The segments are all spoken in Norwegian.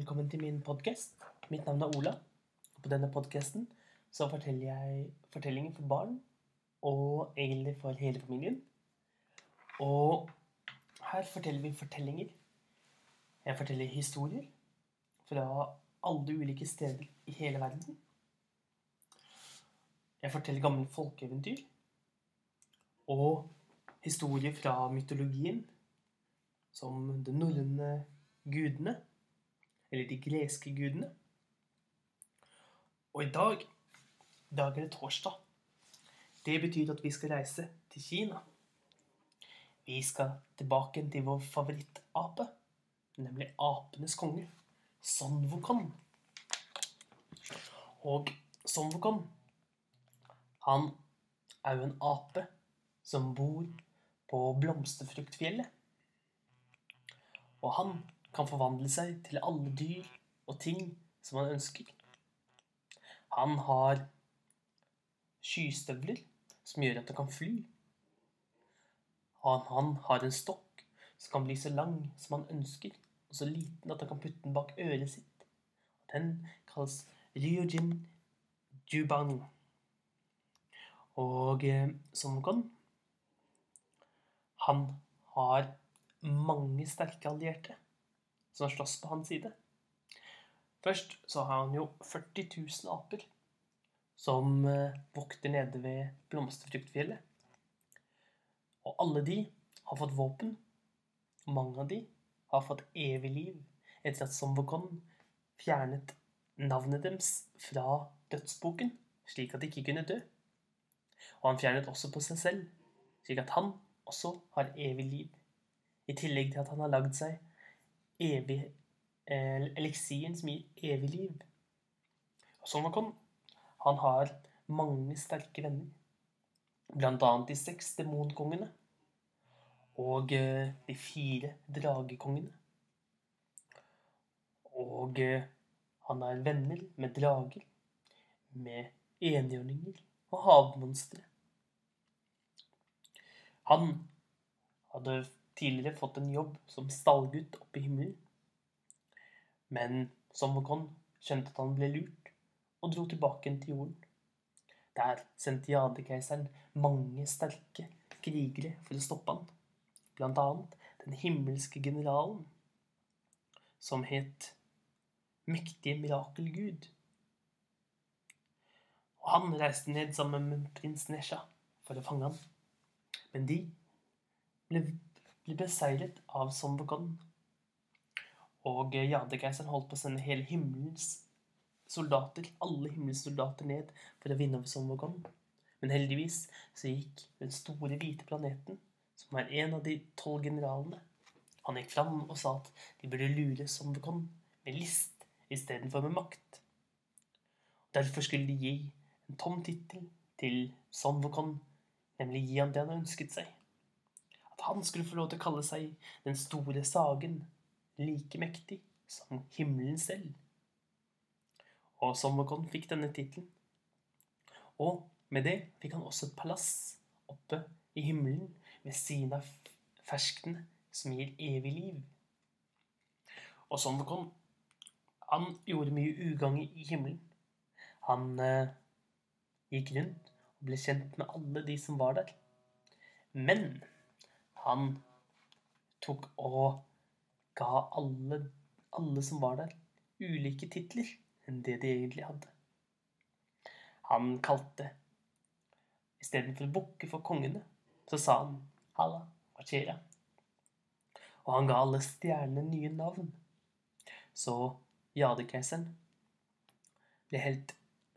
Velkommen til min podkast. Mitt navn er Ola. Og på denne podkasten så forteller jeg fortellinger for barn, og egentlig for hele familien. Og her forteller vi fortellinger. Jeg forteller historier fra alle ulike steder i hele verden. Jeg forteller gamle folkeeventyr og historier fra mytologien, som de norrøne gudene, eller de greske gudene. Og i dag, i dag er det torsdag. Det betyr at vi skal reise til Kina. Vi skal tilbake til vår favorittape, nemlig apenes konge, Son Wukong. Og Son Wukong, han er jo en ape som bor på blomsterfruktfjellet. Og han kan forvandle seg til alle dyr og ting som han ønsker. Han har skystøvler som gjør at han kan fly. Han, han har en stokk som kan bli så lang som han ønsker, og så liten at han kan putte den bak øret sitt. Den kalles Ryojin Jubang. Og eh, Sonokon Han har mange sterke allierte som slåss på hans side. Først så har han jo 40 000 aper som eh, vokter nede ved blomsterfruktfjellet. Og alle de har fått våpen. Og mange av de har fått evig liv etter at Somvokon fjernet navnet deres fra dødsboken, slik at de ikke kunne dø. Og han fjernet også på seg selv, slik at han også har evig liv. I tillegg til at han har lagd seg evig eh, eliksiren som gir evig liv. Og Somvokon han har mange sterke venner. Blant annet de seks demonkongene og eh, de fire dragekongene. Og eh, han er venner med drager, med enhjørninger og havmonstre. Han hadde tidligere fått en jobb som stallgutt oppe i himmelen. Men Sommerkon skjønte at han ble lurt, og dro tilbake til jorden. Der sendte jadekeiseren mange sterke krigere for å stoppe han. Blant annet den himmelske generalen, som het Mektige mirakelgud. Og han reiste ned sammen med prins Nesha for å fange han. Men de ble, ble beseiret av Sondogon. Og jadekeiseren holdt på å sende hele himmelens soldater, alle himmelens soldater ned for å vinne over Sondogon. Men heldigvis så gikk den store hvite planeten, som er en av de tolv generalene, han gikk fram og sa at de burde lure Sondogon med list istedenfor med makt. Derfor skulle de gi en tom tittel til Sondogon, nemlig gi han det han ønsket seg. Han skulle få lov til å kalle seg den store sagen, like mektig som himmelen selv. Og Sommerkon fikk denne tittelen. Og med det fikk han også et palass oppe i himmelen ved siden av ferskene som gir evig liv. Og Sommerkon, han gjorde mye ugagn i himmelen. Han eh, gikk rundt og ble kjent med alle de som var der. Men han tok og ga alle, alle som var der, ulike titler enn det de egentlig hadde. Han kalte Istedenfor å bukke for kongene, så sa han 'Halla, hva skjer da?' Og han ga alle stjernene nye navn. Så Jadekeiseren ble helt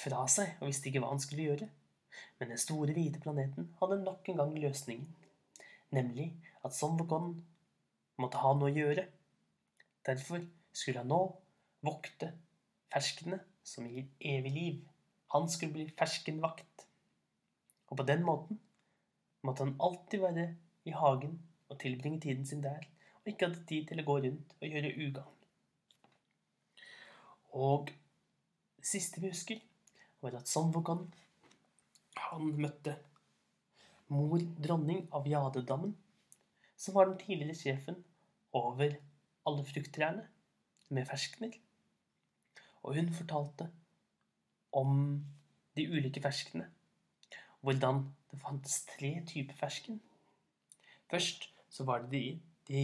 fra seg og visste ikke hva han skulle gjøre. Men den store, hvite planeten hadde nok en gang løsningen. Nemlig at Sonvogon måtte ha noe å gjøre. Derfor skulle han nå vokte ferskene som gir evig liv. Han skulle bli ferskenvakt. Og på den måten måtte han alltid være i hagen og tilbringe tiden sin der, og ikke hadde tid til å gå rundt og gjøre ugagn. Og det siste vi husker, var at Sonvogon han møtte mor dronning av Jadedammen, som var den tidligere sjefen over alle frukttrærne. med ferskener. Og hun fortalte om de ulike ferskene. Hvordan det fantes tre typer fersken. Først så var det de, de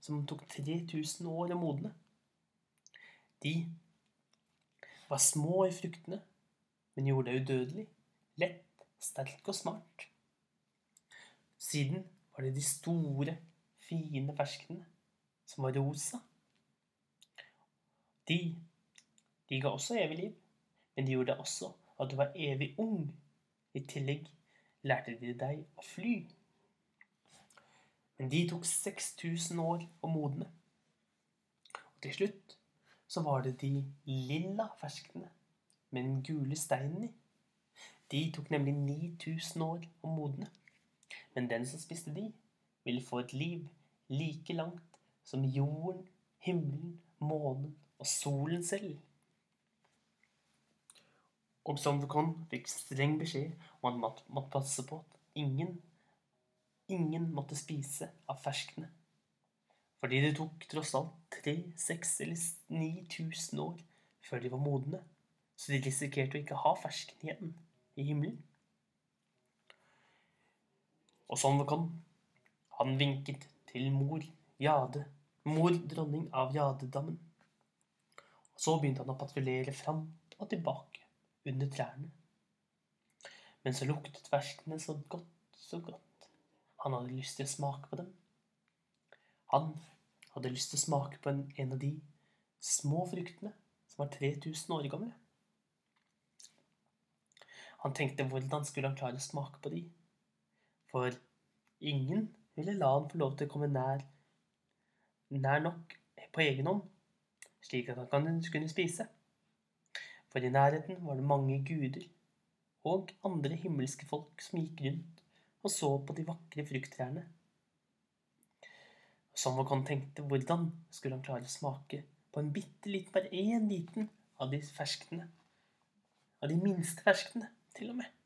som tok 3000 år å modne. De var små i fruktene, men gjorde det udødelig, lett, sterk og smart. Siden var det de store, fine ferskene som var rosa. De, de ga også evig liv, men de gjorde også at du var evig ung. I tillegg lærte de deg å fly. Men de tok 6000 år å modne. Og til slutt så var det de lilla ferskene med den gule steinen i. De tok nemlig 9000 år å modne. Men den som spiste de, ville få et liv like langt som jorden, himmelen, månen og solen selv. Og Somverkon fikk streng beskjed om at man måtte passe på at ingen, ingen måtte spise av ferskene. Fordi det tok tross alt tre, seks eller ni tusen år før de var modne, så de risikerte å ikke ha fersken igjen i himmelen. Og Somverkon, han vinket til mor Jade, mor dronning av Jadedammen. Og så begynte han å patruljere fram og tilbake under trærne. Men så luktet ferskene så godt, så godt. Han hadde lyst til å smake på dem. Han hadde lyst til å smake på en, en av de små fruktene som var 3000 år gamle. Han tenkte hvordan skulle han klare å smake på de? For ingen ville la han få lov til å komme nær nær nok på egen hånd, slik at han kunne spise. For i nærheten var det mange guder og andre himmelske folk som gikk rundt og så på de vakre frukttrærne. Sommerkon tenkte hvordan skulle han klare å smake på en bitte liten, bare én liten av de ferskene. Av de minste ferskene, til og med.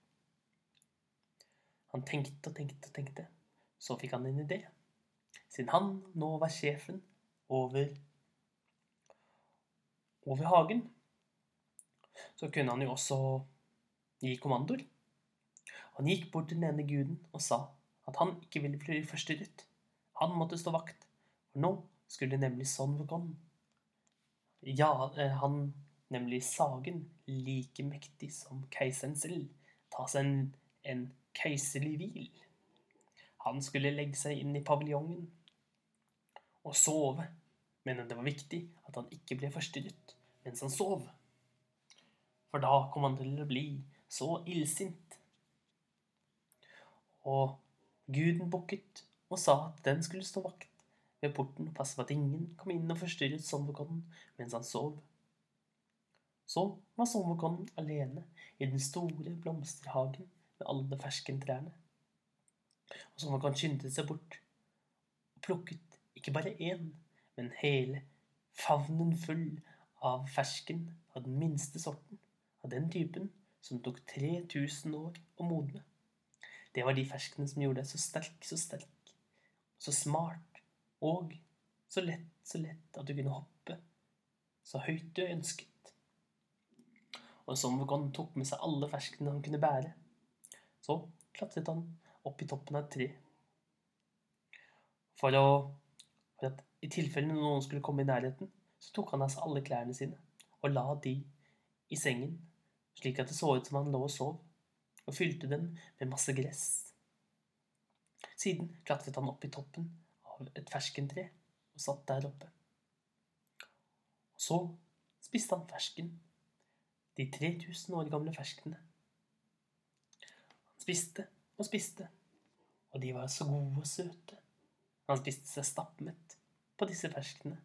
Han tenkte og tenkte og tenkte. Så fikk han en idé siden han nå var sjefen over, over hagen, så kunne han jo også gi kommandoer. Han gikk bort til den ene guden og sa at han ikke ville bli forstyrret. Han måtte stå vakt, for nå skulle nemlig Son Vukon Ja, eh, han, nemlig Sagen, like mektig som keiseren selv, ta seg en, en keiserlig hvil. Han skulle legge seg inn i paviljongen og sove, men det var viktig at han ikke ble forstyrret mens han sov. For da kom han til å bli så illsint. Og guden bukket og sa at den skulle stå vakt ved porten og passe på at ingen kom inn og forstyrret Sommerkonnen mens han sov. Så var Sommerkonnen alene i den store blomsterhagen med alle ferskentrærne. Og som han kan skynde seg bort og plukket ikke bare én, men hele favnen full av fersken av den minste sorten, av den typen som tok 3000 år å modne. Det var de ferskene som gjorde deg så sterk, så sterk, så smart og så lett, så lett at du kunne hoppe så høyt du ønsket. Og Sommergon tok med seg alle ferskene han kunne bære. Så klatret han opp i toppen av et tre for å for at i tilfelle noen skulle komme i nærheten, så tok han av seg alle klærne sine og la de i sengen, slik at det så ut som han lå og sov, og fylte den med masse gress. Siden klatret han opp i toppen av et ferskentre og satt der oppe. Og så spiste han fersken, de 3000 år gamle ferskene. Spiste og spiste, og de var så gode og søte. Han spiste seg stappmett på disse ferskene.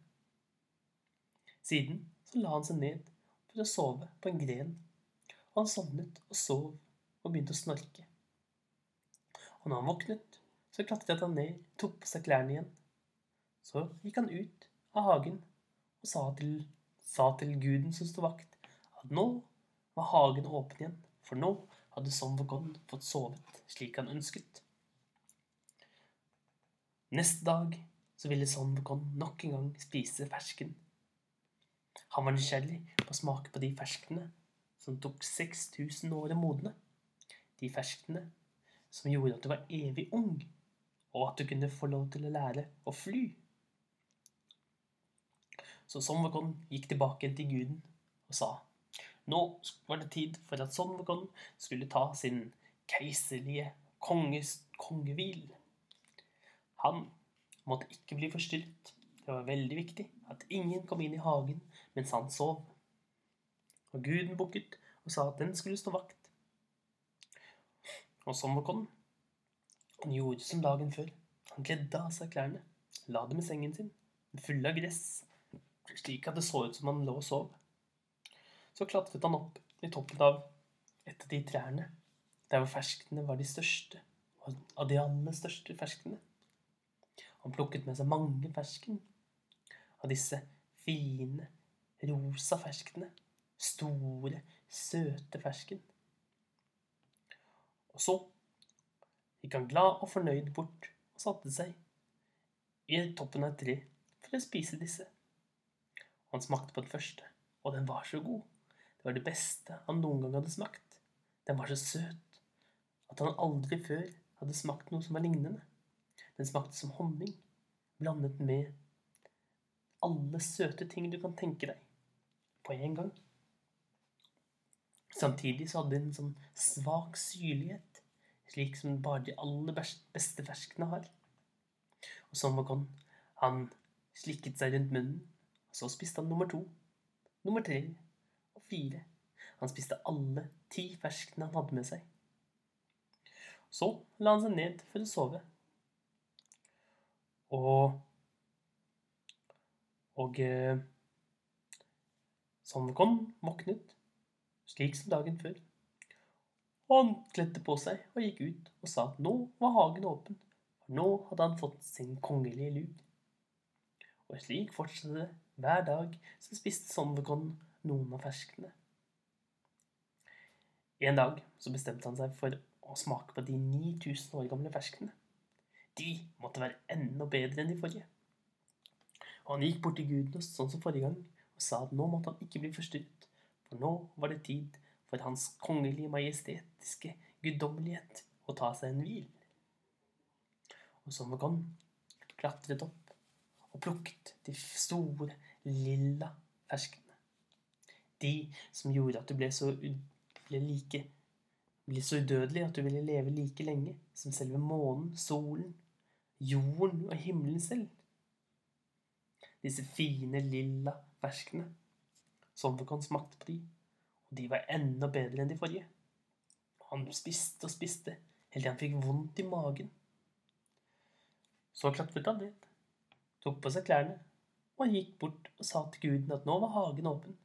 Siden så la han seg ned for å sove på en gren, og han sovnet og sov og begynte å snorke. Og når han våknet, så klatret han ned, tok på seg klærne igjen. Så gikk han ut av hagen og sa til, sa til guden som sto vakt, at nå var hagen åpen igjen, for nå hadde Somvergon fått sovet slik han ønsket. Neste dag så ville Sonvokon nok en gang spise fersken. Han var nysgjerrig på å smake på de ferskene som tok 6000 år å modne. De ferskene som gjorde at du var evig ung, og at du kunne få lov til å lære å fly. Så Sommerkon gikk tilbake til guden og sa nå var det tid for at Sommerkon skulle ta sin keiserlige konges kongehvil. Han måtte ikke bli forstyrret. Det var veldig viktig at ingen kom inn i hagen mens han sov. Og guden bukket og sa at den skulle stå vakt. Og Sommerkon han gjorde som dagen før. Han kledde av seg klærne, la dem i sengen sin, fulle av gress, slik at det så ut som han lå og sov. Så klatret han opp i toppen av et av de trærne, der hvor ferskene var de største, av de aller største ferskene. Han plukket med seg mange fersken av disse fine, rosa ferskene. Store, søte fersken. Og så gikk han glad og fornøyd bort og satte seg i toppen av et tre for å spise disse. Han smakte på den første, og den var så god. Det var det beste han noen gang hadde smakt. Den var så søt at han aldri før hadde smakt noe som var lignende. Den smakte som honning, blandet med alle søte ting du kan tenke deg, på en gang. Samtidig så hadde den en sånn svak syrlighet, slik som bare de aller beste ferskene har. Og sånn var han slikket seg rundt munnen, og så spiste han nummer to, nummer tre fire. Han spiste alle ti ferskene han hadde med seg. Så la han seg ned for å sove. Og Og sånn kom, våknet slik som dagen før. Og han kledde på seg og gikk ut og sa at nå var hagen åpen, for nå hadde han fått sin kongelige lud. Og slik fortsatte det hver dag så spiste Sonvekon noen av ferskene. En dag så bestemte han seg for å smake på de 9000 år gamle ferskene. De måtte være enda bedre enn de forrige. Og han gikk bort til guden sånn som forrige gang og sa at nå måtte han ikke bli forstyrret for nå var det tid for Hans kongelige majestetiske guddommelighet å ta seg en hvil. Og så var han klatret opp og plukket de store, lilla ferskene. De som gjorde at du ble så, ble like, ble så udødelig at du ville leve like lenge som selve månen, solen, jorden og himmelen selv. Disse fine, lilla ferskene kan smakte på de, og de var enda bedre enn de forrige. Han spiste og spiste helt til han fikk vondt i magen. Så klatret han ned, tok på seg klærne og gikk bort og sa til guden at nå var hagen åpen.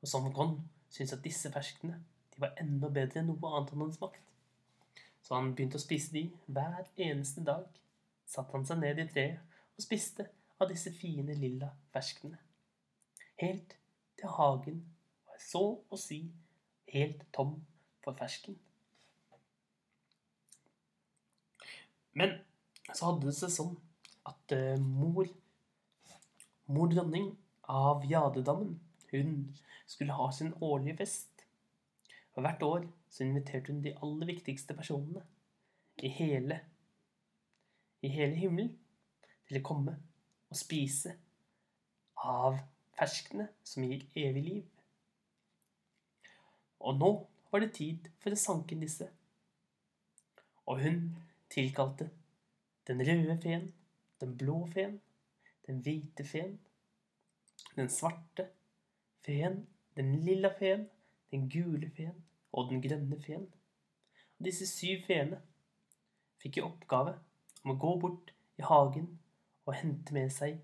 Og Sommerkon syntes at disse ferskene de var enda bedre enn noe annet han hadde smakt. Så han begynte å spise de hver eneste dag. Satte han seg ned i treet og spiste av disse fine, lilla ferskene. Helt til hagen var så å si helt tom for fersken. Men så hadde det seg sånn at uh, mor Mor dronning av Jadedammen, hun skulle ha sin årlige fest. Og hvert år så inviterte hun de aller viktigste personene i hele i hele himmelen til å komme og spise av ferskene som gir evig liv. Og nå var det tid for å sanke disse. Og hun tilkalte den røde feen, den blå feen, den hvite feen, den svarte feen, den lilla feen, den gule feen og den grønne feen. Og disse syv feene fikk i oppgave om å gå bort i hagen og hente med seg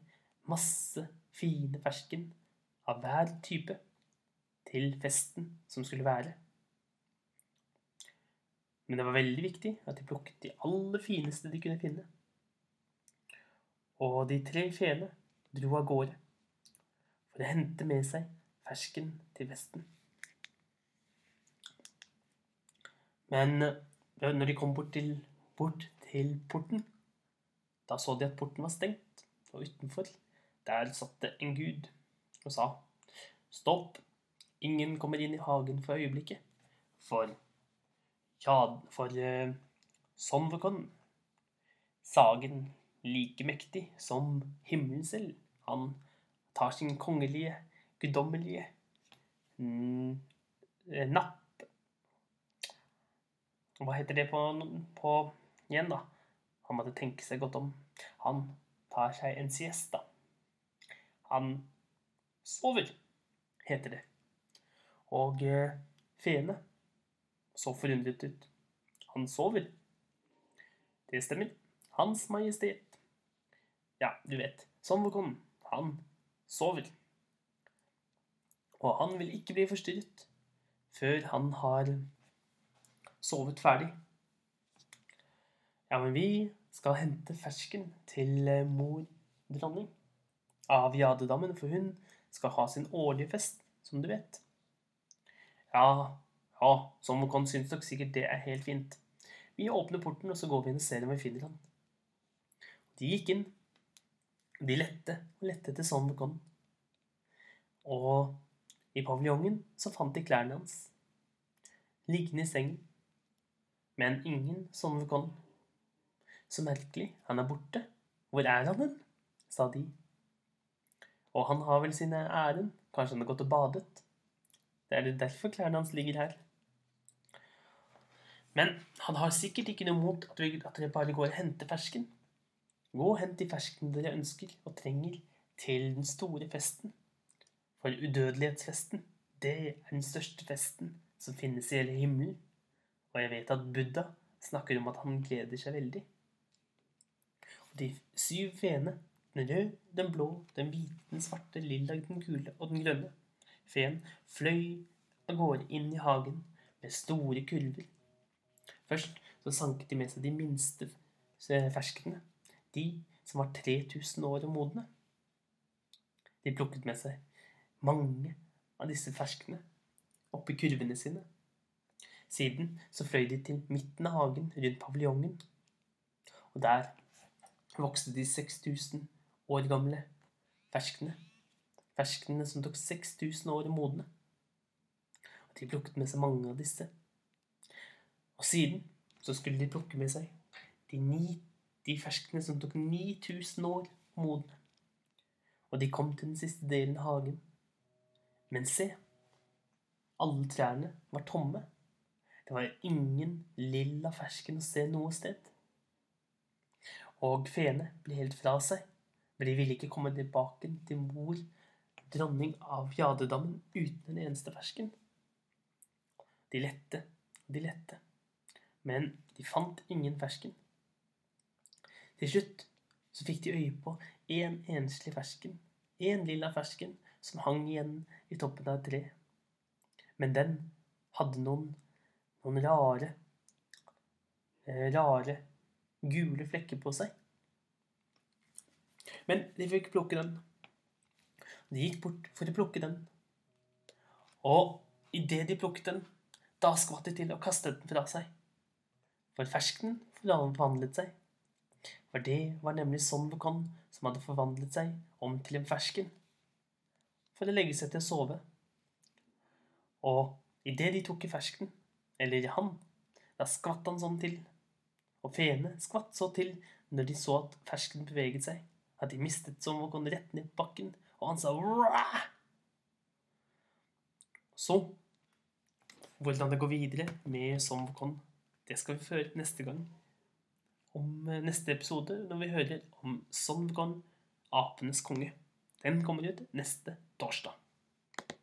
masse fine fersken av hver type til festen som skulle være. Men det var veldig viktig at de plukket de aller fineste de kunne finne. Og de tre feene dro av gårde for å hente med seg fersken til Vesten. Men eh, når de kom bort til, bort til porten, da så de at porten var stengt, og utenfor der satt det en gud og sa Stopp. Ingen kommer inn i hagen for øyeblikket. For Ja, for uh, sånn var kon. Sagen like mektig som himmelen selv. Han tar sin kongelige, guddommelige mm, napp Hva heter det på, på igjen, da? Han måtte tenke seg godt om. Han tar seg en siesta. Han sover, heter det. Og eh, feene så forundret ut. Han sover. Det stemmer. Hans Majestet. Ja, du vet. Sommerkongen. Han sover. Og han vil ikke bli forstyrret før han har sovet ferdig. Ja, men vi skal hente fersken til eh, mor dronning av Jadedammen, for hun skal ha sin årlige fest, som du vet. Ja, ja, Sommerkongen syns nok sikkert det er helt fint. Vi åpner porten, og så går vi inn og ser om vi finner han. De gikk inn. De lette og lette etter Son Con. Og i paviljongen så fant de klærne hans. Liggende i sengen. Men ingen Con. Så merkelig, han er borte. Hvor er han hen? sa de. Og han har vel sine ærend. Kanskje han har gått og badet. Det er derfor klærne hans ligger her. Men han har sikkert ikke noe mot at dere bare går og henter fersken. Gå og hent de ferskene dere ønsker og trenger til den store festen. For udødelighetsfesten, det er den største festen som finnes i hele himmelen. Og jeg vet at Buddha snakker om at han gleder seg veldig. Og de syv feene, den røde, den blå, den hvite, den svarte, lilla, den gule og den grønne, feen fløy av gårde inn i hagen med store kurver. Først så sanket de med seg de minste ferskene de som var 3000 år og modne. De plukket med seg mange av disse ferskene oppi kurvene sine. Siden så fløy de til midten av hagen rundt paviljongen, og der vokste de 6000 år gamle ferskene. Ferskene som tok 6000 år å modne. Og de plukket med seg mange av disse. Og siden så skulle de plukke med seg de ni de ferskene som tok 9000 år å modne. Og de kom til den siste delen av hagen. Men se, alle trærne var tomme. Det var ingen lilla fersken å se noe sted. Og feene ble helt fra seg, men de ville ikke komme tilbake til mor, dronning av Jadedammen, uten en eneste fersken. De lette, de lette, men de fant ingen fersken. Til slutt så fikk de øye på en enslig fersken, en lilla fersken, som hang igjen i toppen av et tre. Men den hadde noen, noen rare, eh, rare gule flekker på seg. Men de fikk plukke den. De gikk bort for å plukke den. Og idet de plukket den, da skvatt de til og kastet den fra seg. For fersken forvandlet seg for det var nemlig sånn Bukan som hadde forvandlet seg om til en fersken for å legge seg til å sove. Og idet de tok i fersken, eller i han, da skvatt han sånn til. Og feene skvatt så til når de så at fersken beveget seg, at de mistet som å gå rett ned på bakken, og han sa Rah! Så hvordan det går videre med Somvokon, det skal vi få høre neste gang om eh, neste episode, når vi hører om Son apenes konge. Den kommer ut neste torsdag.